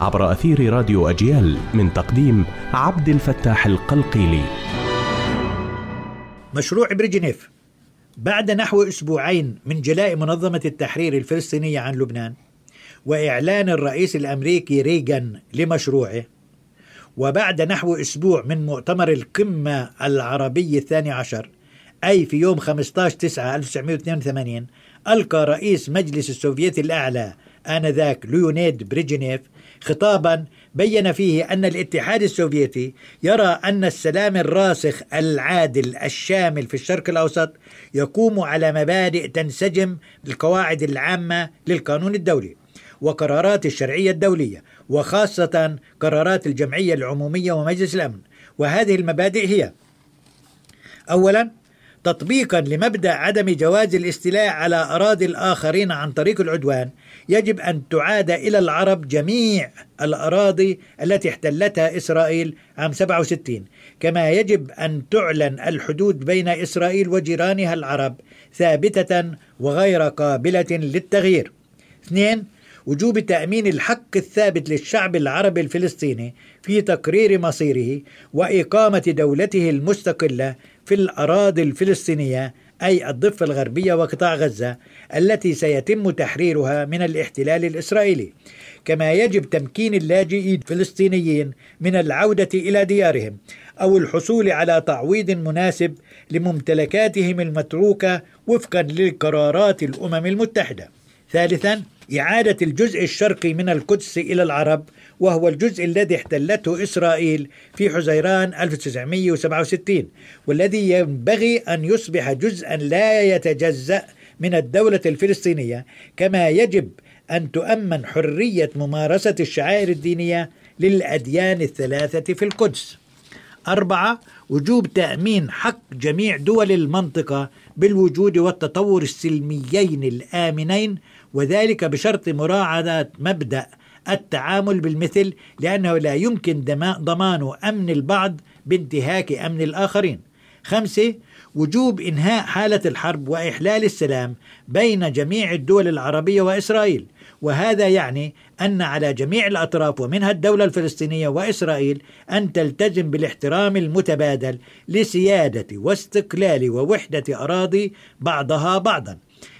عبر أثير راديو أجيال من تقديم عبد الفتاح القلقيلي. مشروع بريجنيف. بعد نحو أسبوعين من جلاء منظمة التحرير الفلسطينية عن لبنان وإعلان الرئيس الأمريكي ريغان لمشروعه وبعد نحو أسبوع من مؤتمر القمة العربي الثاني عشر أي في يوم 15 9 1982 ألقى رئيس مجلس السوفيتي الأعلى آنذاك ليونيد بريجينيف خطابا بين فيه أن الاتحاد السوفيتي يرى أن السلام الراسخ العادل الشامل في الشرق الأوسط يقوم على مبادئ تنسجم بالقواعد العامة للقانون الدولي وقرارات الشرعية الدولية وخاصة قرارات الجمعية العمومية ومجلس الأمن. وهذه المبادئ هي أولا تطبيقا لمبدأ عدم جواز الاستيلاء على أراضي الآخرين عن طريق العدوان يجب أن تعاد إلى العرب جميع الأراضي التي احتلتها إسرائيل عام 67 كما يجب أن تعلن الحدود بين إسرائيل وجيرانها العرب ثابتة وغير قابلة للتغيير. اثنين وجوب تأمين الحق الثابت للشعب العربي الفلسطيني في تقرير مصيره وإقامة دولته المستقلة في الأراضي الفلسطينية أي الضفة الغربية وقطاع غزة التي سيتم تحريرها من الاحتلال الإسرائيلي. كما يجب تمكين اللاجئين الفلسطينيين من العودة إلى ديارهم أو الحصول على تعويض مناسب لممتلكاتهم المتروكة وفقا لقرارات الأمم المتحدة. ثالثا إعادة الجزء الشرقي من القدس إلى العرب وهو الجزء الذي احتلته إسرائيل في حزيران 1967 والذي ينبغي أن يصبح جزءا لا يتجزأ من الدولة الفلسطينية كما يجب أن تؤمن حرية ممارسة الشعائر الدينية للأديان الثلاثة في القدس. أربعة وجوب تأمين حق جميع دول المنطقة بالوجود والتطور السلميين الآمنين وذلك بشرط مراعاة مبدأ التعامل بالمثل لأنه لا يمكن ضمان أمن البعض بانتهاك أمن الآخرين. خمسة وجوب إنهاء حالة الحرب وإحلال السلام بين جميع الدول العربية وإسرائيل. وهذا يعني أن على جميع الأطراف ومنها الدولة الفلسطينية وإسرائيل أن تلتزم بالاحترام المتبادل لسيادة واستقلال ووحدة أراضي بعضها بعضا.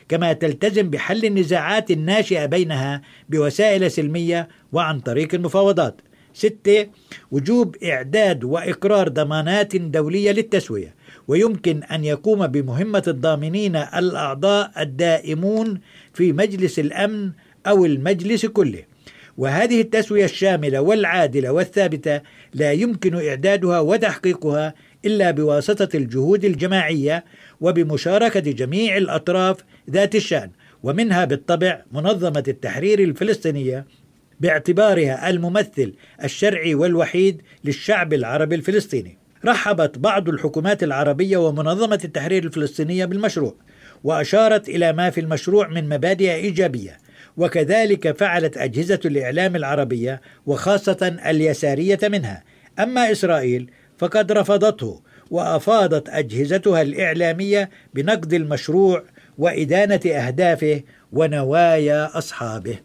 كما تلتزم بحل النزاعات الناشئة بينها بوسائل سلمية وعن طريق المفاوضات. ستة وجوب إعداد وإقرار ضمانات دولية للتسوية. ويمكن أن يقوم بمهمة الضامنين الأعضاء الدائمون في مجلس الأمن أو المجلس كله. وهذه التسوية الشاملة والعادلة والثابتة لا يمكن إعدادها وتحقيقها إلا بواسطة الجهود الجماعية وبمشاركة جميع الأطراف ذات الشأن ومنها بالطبع منظمة التحرير الفلسطينية باعتبارها الممثل الشرعي والوحيد للشعب العربي الفلسطيني. رحبت بعض الحكومات العربية ومنظمة التحرير الفلسطينية بالمشروع وأشارت إلى ما في المشروع من مبادئ إيجابية وكذلك فعلت أجهزة الإعلام العربية وخاصة اليسارية منها أما إسرائيل فقد رفضته وأفاضت أجهزتها الإعلامية بنقد المشروع وإدانة أهدافه ونوايا أصحابه.